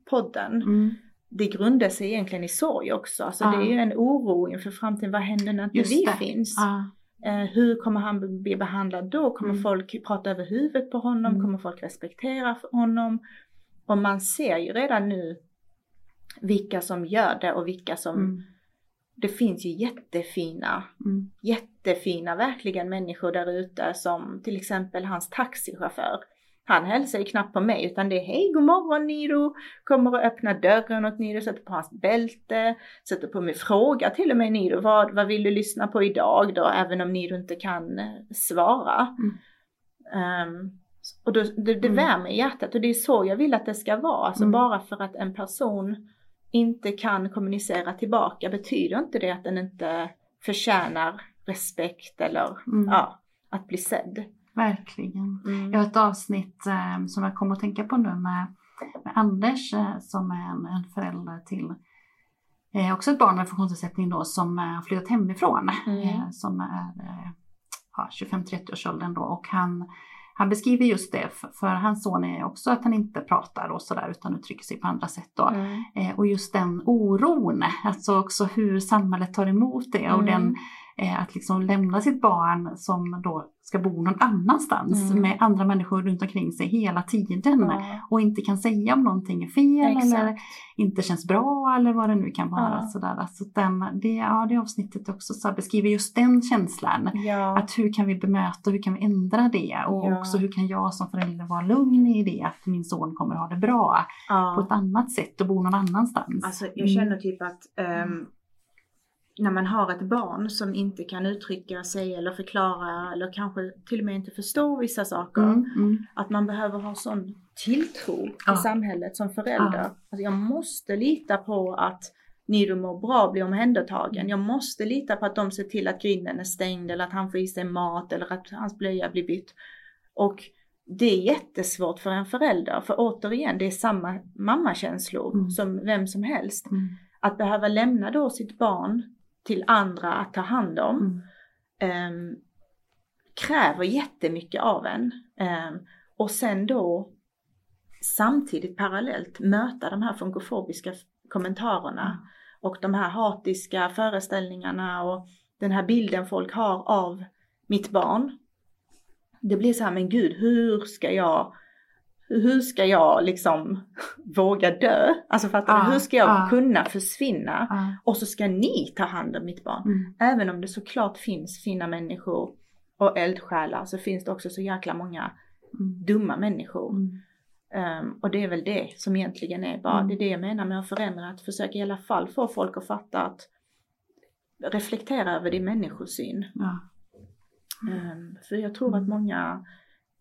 B: podden.
A: Mm.
B: Det grundar sig egentligen i sorg också. Alltså
A: Ja.
B: det är ju en oro inför framtiden. Vad händer när inte
A: Just
B: vi
A: det.
B: finns?
A: Ja.
B: Eh, hur kommer han bli behandlad då? Kommer
A: Mm.
B: folk prata över huvudet på honom?
A: Mm.
B: Kommer folk respektera honom? Och man ser ju redan nu vilka som gör det och vilka som... Det finns ju jättefina,
A: Mm.
B: jättefina verkligen människor där ute som till exempel hans taxichaufför. Han hälsar ju knappt på mig utan det är hej god morgon Niro, kommer och öppnar dörren åt Niro, sätter på hans bälte, sätter på mig fråga till och med Niro, vad, vad vill du lyssna på idag då, även om Niro inte kan eh, svara.
A: Mm.
B: Ehm, och då, det, det
A: Mm.
B: värmer hjärtat och det är så jag vill att det ska vara. Alltså
A: Mm.
B: bara för att en person inte kan kommunicera tillbaka betyder inte det att den inte förtjänar respekt eller
A: Mm.
B: ja, att bli sedd.
A: Verkligen.
B: Mm.
A: Jag har ett avsnitt eh, som jag kommer att tänka på nu med, med Anders eh, som är en, en förälder till eh, också ett barn med funktionsnedsättning då som eh, har flyttat hemifrån.
B: Mm.
A: Eh, som är eh, ja, 25-30 års åldern då och han, han beskriver just det för, för hans son är också att han inte pratar och sådär utan uttrycker sig på andra sätt då.
B: Mm.
A: Eh, och just den oron, alltså också hur samhället tar emot det och
B: Mm.
A: den, att liksom lämna sitt barn som då ska bo någon annanstans
B: Mm.
A: med andra människor runt omkring sig hela tiden
B: Ja.
A: och inte kan säga om någonting är fel
B: Exakt.
A: eller inte känns bra eller vad det nu kan vara.
B: Ja.
A: Sådär. Alltså den, det, ja, det avsnittet också så beskriver just den känslan.
B: Ja.
A: Att hur kan vi bemöta, hur kan vi ändra det och också hur kan jag som förälder vara lugn i det att min son kommer ha det bra på ett annat sätt och bo någon annanstans.
B: Alltså jag känner typ att ehm, när man har ett barn som inte kan uttrycka sig eller förklara eller kanske till och med inte förstår vissa saker.
A: Mm, mm,
B: Att man behöver ha sån tilltro till
A: Ja.
B: samhället som förälder.
A: Ja.
B: Alltså jag måste lita på att Nido mår bra, blir omhändertagen. Jag måste lita på att de ser till att grinden är stängd eller att han får i sig mat eller att hans blöja blir bytt. Och det är jättesvårt för en förälder, för återigen, det är samma mammakänslor
A: Mm.
B: som vem som helst.
A: mm,
B: Att behöva lämna då sitt barn till andra att ta hand om
A: mm,
B: ehm, kräver jättemycket av en. Ehm, och sen då samtidigt parallellt möta de här funkofobiska kommentarerna och de här hatiska föreställningarna och den här bilden folk har av mitt barn. Det blir så här, men gud, hur ska jag hur ska jag liksom våga dö? Alltså fattar
A: Ja,
B: du? Hur ska jag
A: ja.
B: kunna försvinna?
A: ja,
B: Och så ska ni ta hand om mitt barn.
A: mm,
B: Även om det såklart finns fina människor och eldsjälar så finns det också så jäkla många
A: mm,
B: dumma människor.
A: mm,
B: Ehm, och det är väl det som egentligen är bara,
A: Mm.
B: det är det jag menar med att förändra, att försöka i alla fall få folk att fatta att reflektera över din människosyn. Ehm, för jag tror att många,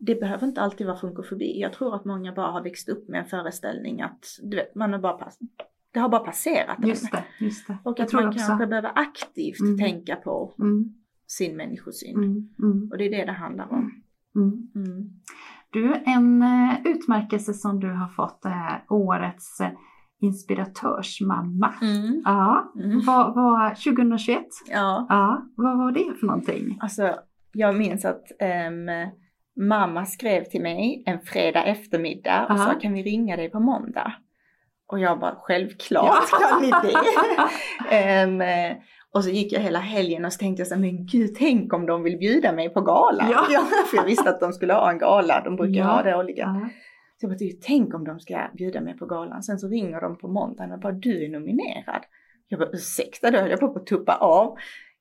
B: det behöver inte alltid vara funkofobi. Jag tror att många bara har växt upp med en föreställning att, du vet, man har bara pass, det har bara passerat.
A: just det. Just det.
B: Och
A: Jag
B: att man
A: också.
B: kanske behöver aktivt
A: Mm.
B: tänka på
A: Mm,
B: sin människosyn.
A: mm, mm,
B: Och det är det det handlar om.
A: mm.
B: Mm.
A: Du, en eh, utmärkelse som du har fått är årets eh, inspiratörsmamma.
B: Mm.
A: Ja, vad vad 2021?
B: Ja,
A: Ja, vad var det för någonting?
B: alltså jag minns att ehm, mamma skrev till mig en fredag eftermiddag och
A: Aha.
B: sa kan vi ringa dig på måndag? Och jag bara självklart
A: Ja.
B: kan ni det. Eh, och så gick jag hela helgen och så tänkte jag så här, men gud tänk om de vill bjuda mig på gala.
A: Ja.
B: för jag visste att de skulle ha en gala, de brukar
A: Ja.
B: ha det årligen.
A: Ja.
B: Så jag bara, "Du, tänk om de ska bjuda mig på galan. Sen så ringer de på måndagen och bara, du är nominerad. Jag bara, ursäkta, då höll jag på att tuppa av.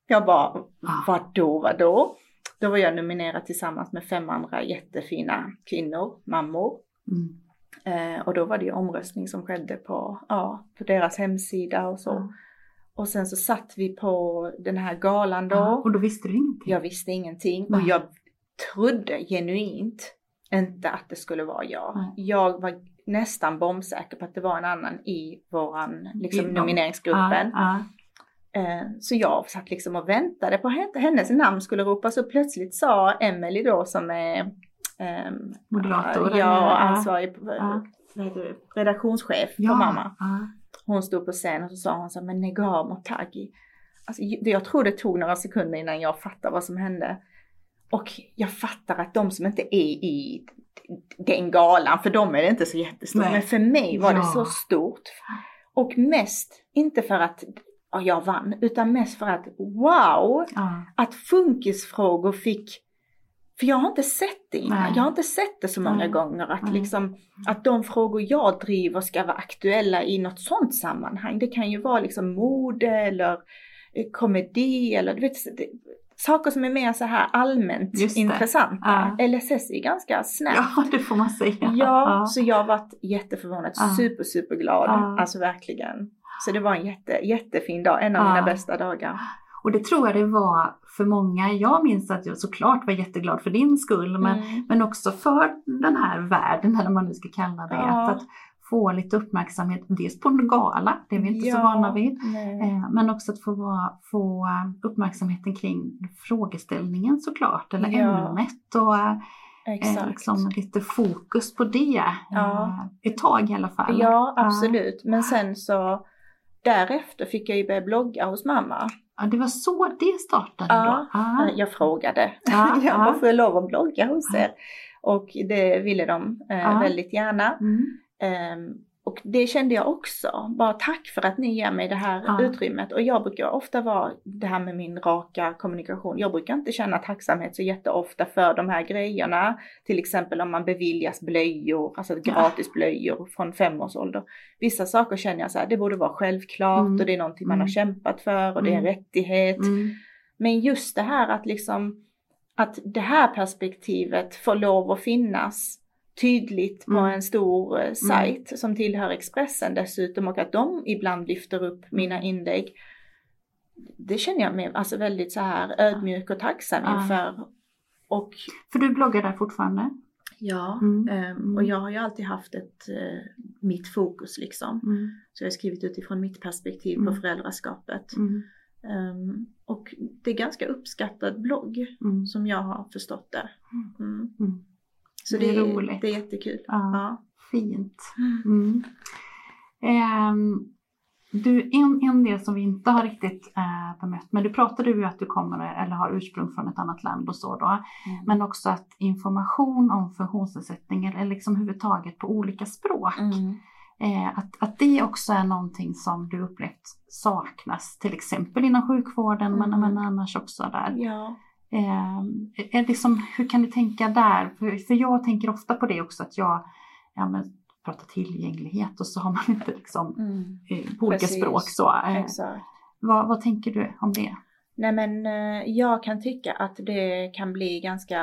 B: Jag bara, vadå, vadå? Då var jag nominerad tillsammans med fem andra jättefina kvinnor, mammor.
A: Mm.
B: Eh, och då var det ju omröstning som skedde på, ja, på deras hemsida och så.
A: Ja.
B: Och sen så satt vi på den här galan då.
A: Ja, och då visste du ingenting?
B: Jag visste ingenting och
A: Nej.
B: jag trodde genuint inte att det skulle vara jag.
A: Nej.
B: Jag var nästan bombsäker på att det var en annan i våran liksom, nomineringsgruppen.
A: Ja,
B: Så jag satt liksom och väntade på att hennes namn skulle ropas och plötsligt sa Emily då som är ehm,
A: Moderator?
B: Ja, ansvarig
A: Ja.
B: redaktionschef
A: ja.
B: på mamma.
A: Ja.
B: hon stod på scen och så sa hon så men Negar Motagi. Alltså, jag tror det tog några sekunder innan jag fattade vad som hände. Och jag fattar att de som inte är i den galan, för dem är det inte så jättestort, Nej. men för mig var det så stort. Och mest, inte för att ja, jag vann, utan mest för att wow, ja. att funkisfrågor fick för jag har inte sett det innan. Nej. Jag har inte sett det så många Nej. gånger att, liksom, att de frågor jag driver ska vara aktuella i något sånt sammanhang. Det kan ju vara liksom mode eller eh, komedi eller du vet, saker som är mer så här allmänt intressanta. Ja. LSS är ganska snabbt.
A: Ja, det får man säga. Ja,
B: ja. så jag har varit jätteförvånad, ja. super, superglad. Ja. Alltså verkligen. Så det var en jätte, jättefin dag, en av mina bästa dagar.
A: Och det tror jag det var för många. Jag minns att jag såklart var jätteglad för din skull, men, mm. men också för den här världen, eller vad man nu ska kalla det. Ja. Att, få lite uppmärksamhet, dels på en gala, det är vi inte ja, så vana vid, eh, men också att få, få uppmärksamheten kring frågeställningen såklart, eller ja. ämnet och eh, liksom lite fokus på det ja. eh, ett tag i alla fall.
B: Ja, absolut. Men sen så därefter fick jag ju börja blogga hos mamma.
A: Ja, det var så det startade ja,
B: då? Ah. Jag frågade. Ja, jag bara, får jag lov att blogga hos er? Och det ville de eh, väldigt gärna. Mm. Um, och det kände jag också, bara tack för att ni ger mig det här ja. utrymmet. Och jag brukar ofta vara det här med min raka kommunikation. Jag brukar inte känna tacksamhet så jätteofta för de här grejerna. Till exempel om man beviljas blöjor, alltså gratis blöjor från fem års ålder. Vissa saker känner jag så här, det borde vara självklart mm. och det är någonting man har mm. kämpat för och det är en mm. rättighet. Mm. Men just det här att liksom, att det här perspektivet får lov att finnas tydligt på mm. en stor eh, mm. sajt mm. som tillhör Expressen dessutom och att de ibland lyfter upp mina inlägg. Det känner jag mig alltså väldigt så här ödmjuk och tacksam ja. inför. Och,
A: För du bloggar där fortfarande?
B: Ja, mm. um, och jag har ju alltid haft ett, uh, mitt fokus liksom. Mm. Så jag har skrivit utifrån mitt perspektiv på mm. föräldraskapet. Um, och det är ganska uppskattad blogg som jag har förstått det. Så det, det är roligt. Det är jättekul. Ja, ja.
A: Fint. Mm. Um, du, en, en del som vi inte har riktigt äh, bemött, men du pratade ju att du kommer eller har ursprung från ett annat land och så då. Mm. Men också att information om funktionsnedsättningar eller liksom överhuvudtaget på olika språk. Mm. Eh, att, att det också är någonting som du upplevt saknas, till exempel inom sjukvården mm. men, men annars också där.
B: Ja.
A: Eh, liksom, hur kan du tänka där? För, för jag tänker ofta på det också att jag ja, men, pratar tillgänglighet och så har man inte liksom mm. eh, på olika språk så. Eh, vad, vad tänker du om det?
B: Nej men eh, jag kan tycka att det kan bli ganska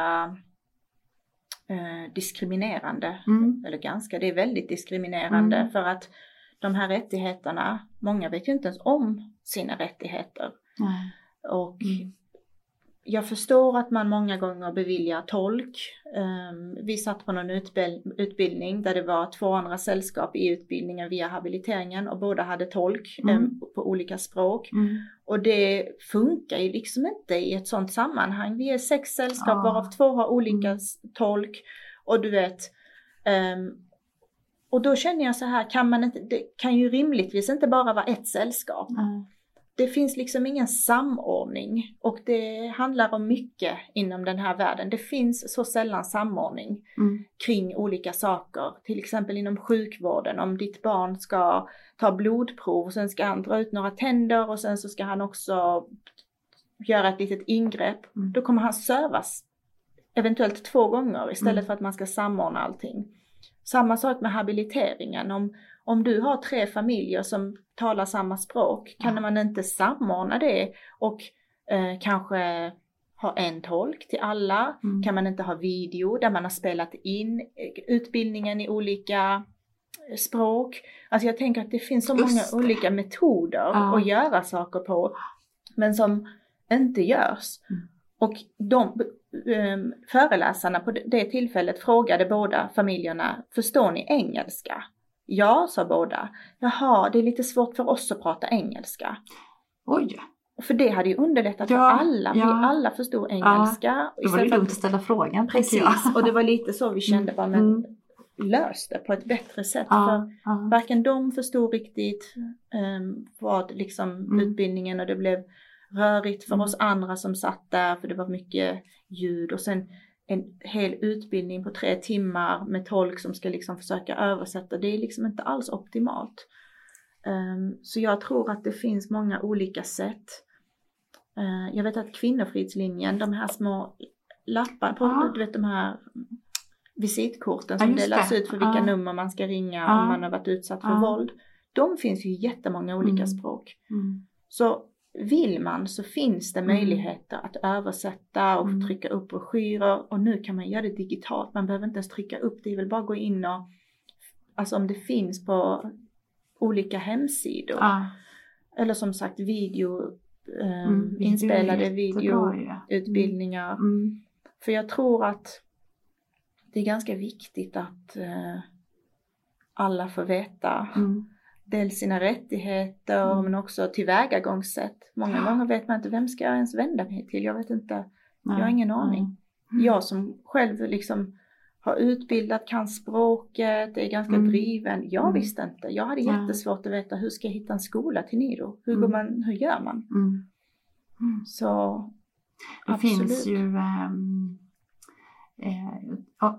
B: eh, diskriminerande. Mm. Eller ganska, det är väldigt diskriminerande mm. för att de här rättigheterna, många vet ju inte ens om sina rättigheter. Jag förstår att man många gånger beviljar tolk. Ehm, vi satt på någon utbildning där det var två andra sällskap i utbildningen via habiliteringen och båda hade tolk mm. Ehm, på olika språk. Mm. Och det funkar ju liksom inte i ett sådant sammanhang. Vi är sex sällskap varav två har olika mm. tolk och du vet um, och då känner jag så här, kan man inte, det kan ju rimligtvis inte bara vara ett sällskap. Det finns liksom ingen samordning och det handlar om mycket inom den här världen. Det finns så sällan samordning mm. kring olika saker, till exempel inom sjukvården. Om ditt barn ska ta blodprov och sen ska han dra ut några tänder och sen så ska han också göra ett litet ingrepp. Mm. Då kommer han sövas eventuellt två gånger istället mm. för att man ska samordna allting. Samma sak med habiliteringen. Om, om du har tre familjer som talar samma språk, kan ja. man inte samordna det och eh, kanske ha en tolk till alla? Mm. Kan man inte ha video där man har spelat in eh, utbildningen i olika eh, språk? Alltså jag tänker att det finns så många olika metoder ja. att göra saker på, men som inte görs. Mm. Och de um, föreläsarna på det tillfället frågade båda familjerna, förstår ni engelska? Ja, sa båda. Jaha, det är lite svårt för oss att prata engelska.
A: Oj.
B: För det hade ju underlättat ja, för alla. Ja. Vi alla förstod engelska.
A: Ja, då var det dumt att ställa frågan.
B: Precis, och det var lite så vi kände bara, men mm. löst det på ett bättre sätt.
A: Ja,
B: För
A: ja.
B: varken de förstod riktigt um, vad liksom
A: Mm.
B: utbildningen och det blev rörigt för
A: Mm.
B: oss andra som satt där för det var mycket ljud och sen en hel utbildning på tre timmar med tolk som ska liksom försöka översätta. Det är liksom inte alls optimalt. Um, så jag tror att det finns många olika sätt. Uh, jag vet att Kvinnofridslinjen, de här små lapparna,
A: Ja.
B: du vet de här visitkorten
A: Ja,
B: som
A: just
B: delas
A: det.
B: ut för vilka
A: Ja.
B: nummer man ska ringa
A: Ja.
B: om man har varit utsatt för
A: Ja.
B: våld. De finns ju i jättemånga olika
A: Mm.
B: språk.
A: Mm.
B: Så vill man så finns det
A: Mm.
B: möjligheter att översätta och
A: Mm.
B: trycka upp broschyrer och nu kan man göra det digitalt. Man behöver inte ens trycka upp det, är väl bara gå in och alltså om det finns på olika hemsidor.
A: Ja.
B: Eller som sagt video, eh,
A: Mm,
B: inspelade
A: ju.
B: videoutbildningar.
A: Mm.
B: För jag tror att det är ganska viktigt att eh, alla får veta
A: Mm.
B: Dels sina rättigheter
A: Mm.
B: men också tillvägagångssätt. Många gånger vet man inte vem ska jag ens vända mig till. Jag vet inte. Jag har ingen aning.
A: Mm.
B: Jag som själv liksom har utbildat, kan språket, är ganska
A: Mm.
B: driven. Jag
A: Mm.
B: visste inte. Jag hade jättesvårt att veta hur ska jag hitta en skola till Niro? Hur,
A: Mm.
B: går man, hur gör man?
A: Mm.
B: Så
A: Det
B: absolut.
A: finns ju ehm,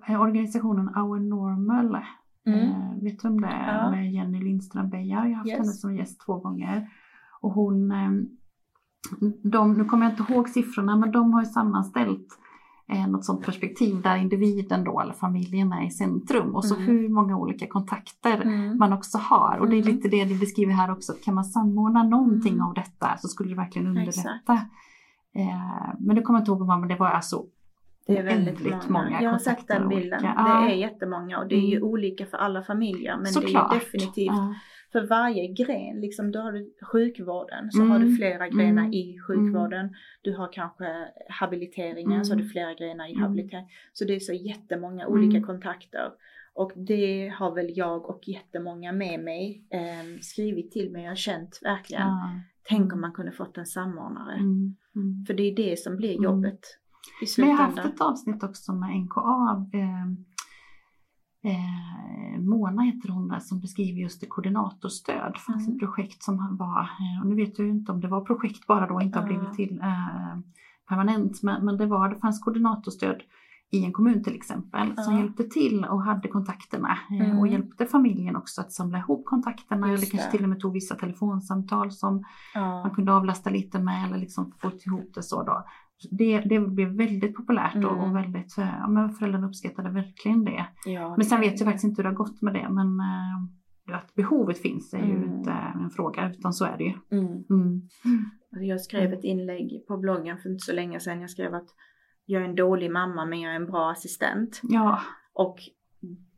A: eh, organisationen Our Normal.
B: Mm.
A: Vet du om det är?
B: Ja.
A: Med Jenny Lindström Beijer. Jag har haft
B: Yes.
A: henne som gäst två gånger. Och hon, ehm, de, nu kommer jag inte ihåg siffrorna, men de har ju sammanställt eh, något sånt perspektiv där individen då, eller familjen är i centrum. Och så
B: Mm.
A: hur många olika kontakter
B: Mm.
A: man också har. Och det är
B: Mm.
A: lite det du beskriver här också. Kan man samordna någonting
B: Mm.
A: av detta så skulle det verkligen underlätta. Eh, men det kommer jag inte ihåg vad men det var alltså
B: Det är väldigt många.
A: många
B: Jag har sett den bilden.
A: olika-
B: Det
A: Ja.
B: är jättemånga och det är ju
A: Mm.
B: olika för alla familjer. Men
A: Såklart.
B: det är ju definitivt
A: Ja.
B: för varje gren. Liksom då har du sjukvården så
A: Mm.
B: har du flera grenar
A: Mm.
B: i sjukvården. Du har kanske habiliteringen så har du
A: Mm.
B: flera grenar i
A: Mm.
B: habilitering. Så det är så jättemånga
A: Mm.
B: olika kontakter. Och det har väl jag och jättemånga med mig eh, skrivit till mig och känt verkligen.
A: Ja.
B: Tänk om man kunde fått en samordnare.
A: Mm. Mm.
B: För det är det som blir
A: Mm.
B: jobbet i
A: Men jag har haft
B: slutändan.
A: ett avsnitt också med NKA. Eh, eh, Mona heter hon som beskriver just det koordinatorstöd. Det fanns
B: Mm.
A: ett projekt som han var, eh, och nu vet jag inte om det var projekt bara då, inte har
B: Ja.
A: blivit till eh, permanent, men, men det, var, det fanns koordinatorstöd i en kommun till exempel som
B: Ja.
A: hjälpte till och hade kontakterna eh,
B: Mm.
A: och hjälpte familjen också att samla ihop kontakterna
B: Just
A: eller kanske
B: det.
A: till och med tog vissa telefonsamtal som
B: Ja.
A: man kunde avlasta lite med eller liksom få ihop det så då. Det, det blev väldigt populärt och,
B: Mm.
A: och väldigt, ja, men föräldrarna uppskattade verkligen det.
B: Ja,
A: Men sen
B: det-
A: vet jag faktiskt inte hur det har gått med det men eh, att behovet finns är ju
B: Mm.
A: inte en fråga utan så är det ju.
B: Mm.
A: Mm.
B: Alltså, Jag skrev ett inlägg på bloggen för inte så länge sedan. Jag skrev att jag är en dålig mamma men jag är en bra assistent.
A: Ja.
B: Och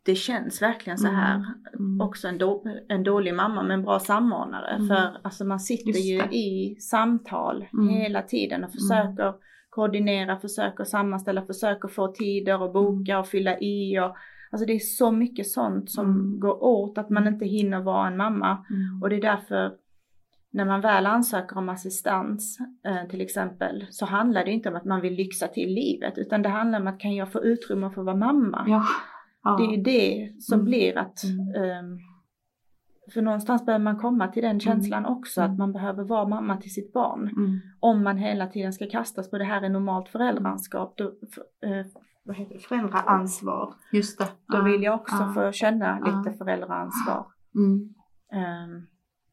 B: det känns verkligen så här.
A: Mm.
B: Också en, då, en dålig mamma men en bra samordnare.
A: Mm.
B: För alltså, man sitter ju i samtal
A: Mm.
B: hela tiden och försöker koordinera, försöker sammanställa, försöker få tider och boka och fylla i. Och, alltså det är så mycket sånt som
A: Mm.
B: går åt att man inte hinner vara en mamma.
A: Mm.
B: Och det är därför när man väl ansöker om assistans eh, till exempel så handlar det inte om att man vill lyxa till livet utan det handlar om att kan jag få utrymme för att vara mamma?
A: Ja. Ja.
B: Det är ju det som
A: Mm.
B: blir att
A: Mm.
B: ehm, för någonstans behöver man komma till den känslan också
A: Mm.
B: att man behöver vara mamma till sitt barn.
A: Mm.
B: Om man hela tiden ska kastas på det här är normalt föräldraskap, då, f- eh, vad heter det, föräldraansvar.
A: Just det.
B: Då
A: Ja.
B: vill jag också
A: Ja.
B: få känna lite
A: Ja.
B: föräldraansvar.
A: Mm.
B: Ehm,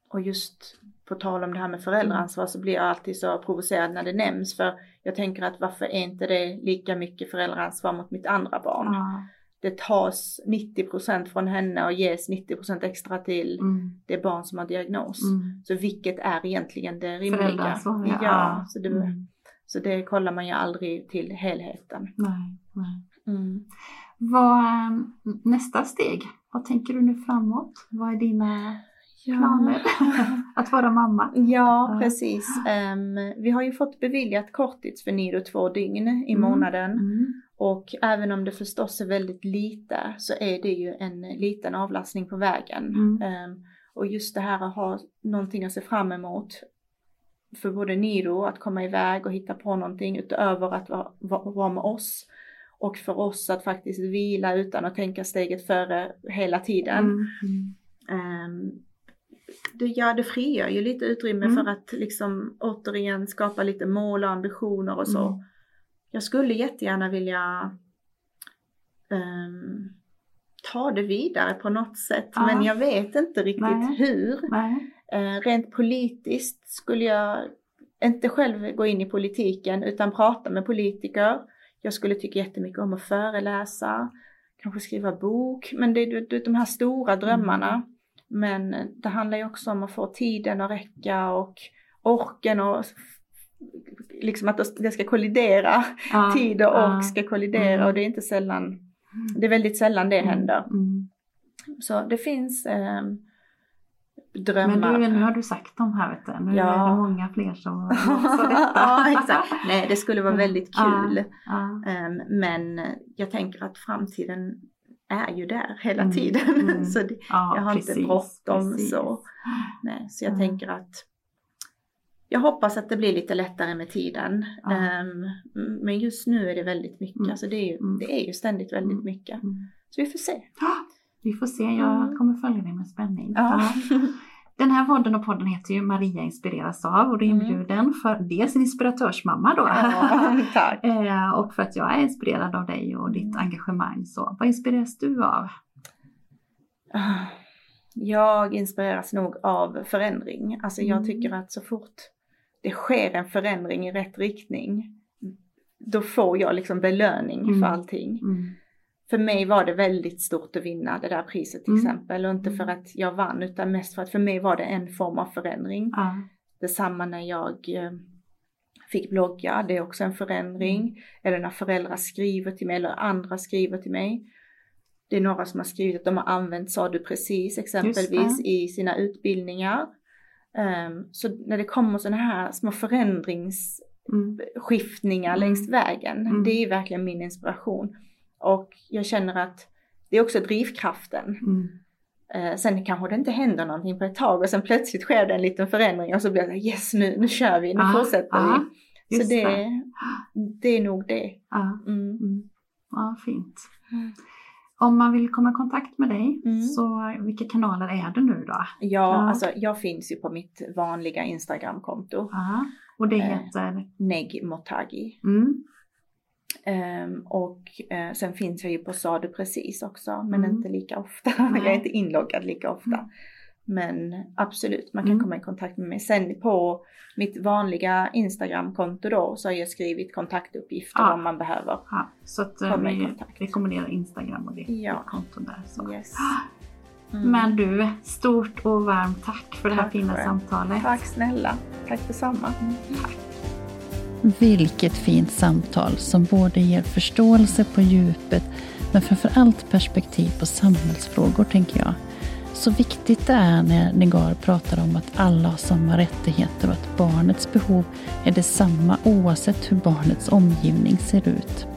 B: och just på tal om det här med föräldraansvar så blir jag alltid så provocerad när det nämns för jag tänker att varför är inte det lika mycket föräldraansvar mot mitt andra barn?
A: Ja.
B: Det tas 90% från henne och ges 90% extra till
A: Mm.
B: det barn som har diagnos.
A: Mm.
B: Så vilket är egentligen det rimliga?
A: Ja.
B: ja så, det,
A: Mm.
B: så det kollar man ju aldrig till helheten.
A: Nej, nej.
B: Mm.
A: Vad är nästa steg? Vad tänker du nu framåt? Vad är dina planer? att vara mamma?
B: Ja,
A: Ja.
B: precis. Ehm, vi har ju fått beviljat korttids för Nido två dygn i
A: Mm.
B: månaden.
A: Mm.
B: Och även om det förstås är väldigt lite så är det ju en liten avlastning på vägen.
A: Mm.
B: Ehm, och just det här att ha någonting att se fram emot för både Niro att komma iväg och hitta på någonting utöver att vara, vara, vara med oss. och för oss att faktiskt vila utan att tänka steget före hela tiden. Mm. Um, det, ja, det frigör ju lite utrymme mm. för att liksom återigen skapa lite mål och ambitioner och så. Mm. Jag skulle jättegärna vilja um, ta det vidare på något sätt ja. men jag vet inte riktigt Nej. hur. Nej. Uh, rent politiskt skulle jag inte själv gå in i politiken utan prata med politiker. Jag skulle tycka jättemycket om att föreläsa, kanske skriva bok, men det är de här stora drömmarna. Mm. Men det handlar ju också om att få tiden att räcka och orken och liksom att det ska kollidera. Ja, Tid och ork ska kollidera mm. och det är inte sällan, det är väldigt sällan det mm. händer. Mm. Så det finns eh, drömmar.
A: Men du, nu har du sagt dem här vet du. Nu ja. är det många fler som
B: ja, exakt. Nej, det skulle vara väldigt kul. Um, men jag tänker att framtiden är ju där hela mm, tiden. Mm. så det, ja, jag har precis, inte bråttom så. Nej, så jag mm. tänker att jag hoppas att det blir lite lättare med tiden. Ja. Um, men just nu är det väldigt mycket. Mm. Alltså det, är ju, mm. det är ju ständigt väldigt mm. mycket. Så vi får se.
A: Vi får se, jag kommer följa dig med spänning. Ja. Den här podden och podden heter ju Maria inspireras av och du är inbjuden mm. för dels en inspiratörsmamma då.
B: Ja.
A: Eh, och för att jag är inspirerad av dig och ditt engagemang. Så vad inspireras du av?
B: Jag inspireras nog av förändring. Alltså jag mm. tycker att så fort det sker en förändring i rätt riktning då får jag liksom belöning mm. för allting. Mm för mig var det väldigt stort att vinna det där priset till mm. exempel och inte för mm. att jag vann utan mest för att för mig var det en form av förändring. Mm. Detsamma när jag eh, fick blogga, det är också en förändring. Mm. Eller när föräldrar skriver till mig eller andra skriver till mig. Det är några som har skrivit att de har använt sa du precis exempelvis i sina utbildningar. Um, så när det kommer sådana här små förändringsskiftningar mm. längs vägen, mm. det är verkligen min inspiration. Och jag känner att det är också drivkraften. Mm. Eh, sen kanske det inte händer någonting på ett tag och sen plötsligt sker det en liten förändring och så blir det yes nu, nu kör vi, nu ah, fortsätter ah, vi. Så det, det, är nog det.
A: Ah, mm. Mm. Ja, fint. Mm. Om man vill komma i kontakt med dig, mm. så vilka kanaler är det nu då? Ja,
B: ja, alltså jag finns ju på mitt vanliga Instagramkonto.
A: Och det eh, heter? Eh,
B: Neg Motagi. Mm. Um, och uh, sen finns jag ju på Sa du precis också men mm. inte lika ofta. jag är inte inloggad lika ofta. Men absolut, man kan mm. komma i kontakt med mig. Sen på mitt vanliga Instagramkonto då så har jag skrivit kontaktuppgifter ja. om man behöver
A: ja. Så att uh, komma i kontakt. rekommenderar Instagram och ditt ja. konto där. Så. Yes. Mm. Men du, stort och varmt tack för tack det här fina för. samtalet.
B: Tack snälla. Tack detsamma. Mm. Tack.
A: Vilket fint samtal som både ger förståelse på djupet men framförallt perspektiv på samhällsfrågor, tänker jag. Så viktigt det är när Negar pratar om att alla har samma rättigheter och att barnets behov är detsamma oavsett hur barnets omgivning ser ut.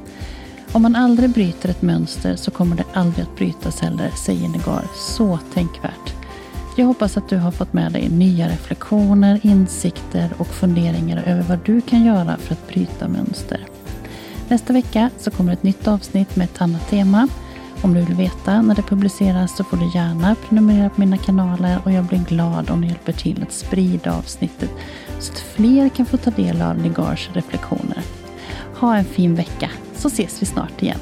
A: Om man aldrig bryter ett mönster så kommer det aldrig att brytas heller, säger Negar. Så tänkvärt. Jag hoppas att du har fått med dig nya reflektioner, insikter och funderingar över vad du kan göra för att bryta mönster. Nästa vecka så kommer ett nytt avsnitt med ett annat tema. Om du vill veta när det publiceras så får du gärna prenumerera på mina kanaler och jag blir glad om du hjälper till att sprida avsnittet så att fler kan få ta del av Nigars reflektioner. Ha en fin vecka så ses vi snart igen.